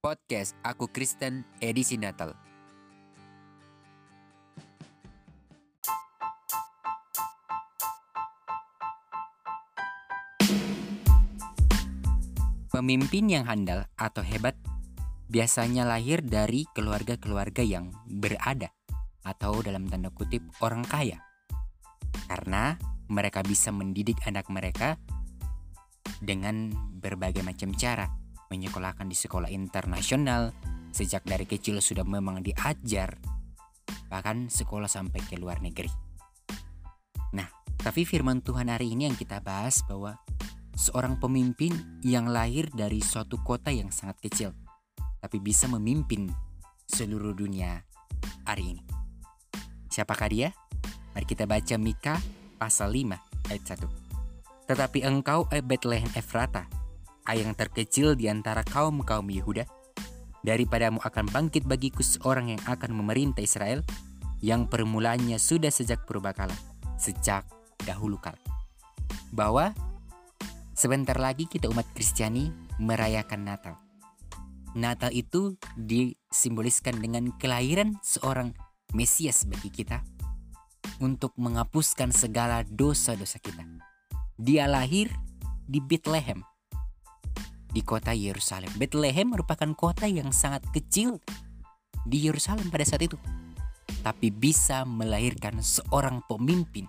Podcast Aku Kristen edisi Natal. Pemimpin yang handal atau hebat biasanya lahir dari keluarga-keluarga yang berada atau dalam tanda kutip orang kaya. Karena mereka bisa mendidik anak mereka dengan berbagai macam cara, menyekolahkan di sekolah internasional, sejak dari kecil sudah memang diajar, bahkan sekolah sampai ke luar negeri. Nah, tapi firman Tuhan hari ini yang kita bahas bahwa seorang pemimpin yang lahir dari suatu kota yang sangat kecil, tapi bisa memimpin seluruh dunia hari ini. Siapakah dia? Mari kita baca Mika pasal 5 ayat 1. Tetapi engkau, eh Bethlehem Efrata, yang terkecil di antara kaum-kaum Yehuda, daripadamu akan bangkit bagiku seorang yang akan memerintah Israel, yang permulanya sudah sejak purbakala, sejak dahulu kala. Bahwa sebentar lagi kita umat Kristiani merayakan Natal. Natal itu disimboliskan dengan kelahiran seorang Mesias bagi kita untuk menghapuskan segala dosa-dosa kita. Dia lahir di Bethlehem, di kota Yerusalem. Bethlehem merupakan kota yang sangat kecil di Yerusalem pada saat itu, tapi bisa melahirkan seorang pemimpin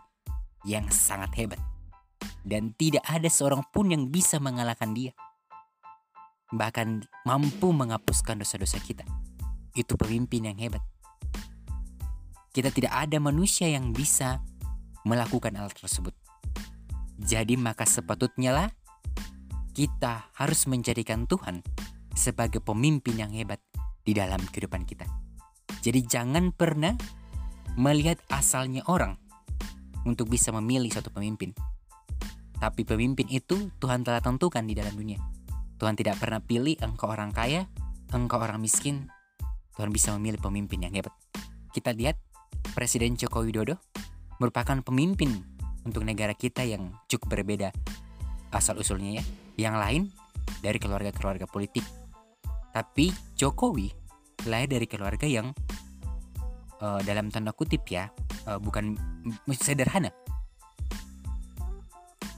yang sangat hebat, dan tidak ada seorang pun yang bisa mengalahkan dia. Bahkan mampu menghapuskan dosa-dosa kita. Itu pemimpin yang hebat. Kita tidak ada manusia yang bisa melakukan hal tersebut. Jadi maka sepatutnya lah kita harus menjadikan Tuhan sebagai pemimpin yang hebat di dalam kehidupan kita. Jadi jangan pernah melihat asalnya orang untuk bisa memilih suatu pemimpin. Tapi pemimpin itu Tuhan telah tentukan di dalam dunia. Tuhan tidak pernah pilih engkau orang kaya, engkau orang miskin. Tuhan bisa memilih pemimpin yang hebat. Kita lihat Presiden Joko Widodo merupakan pemimpin untuk negara kita yang cukup berbeda asal usulnya ya. Yang lain dari keluarga-keluarga politik. Tapi Jokowi lahir dari keluarga yang uh, dalam tanda kutip ya uh, bukan sederhana.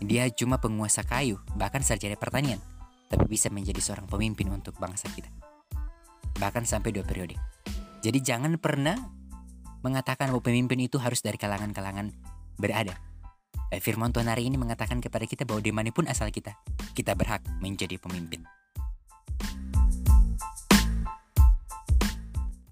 Dia cuma penguasa kayu, bahkan sarjana pertanian, tapi bisa menjadi seorang pemimpin untuk bangsa kita. Bahkan sampai dua periode. Jadi jangan pernah mengatakan bahwa pemimpin itu harus dari kalangan-kalangan berada. Eh, firman Tuhan hari ini mengatakan kepada kita bahwa di mana pun asal kita, kita berhak menjadi pemimpin.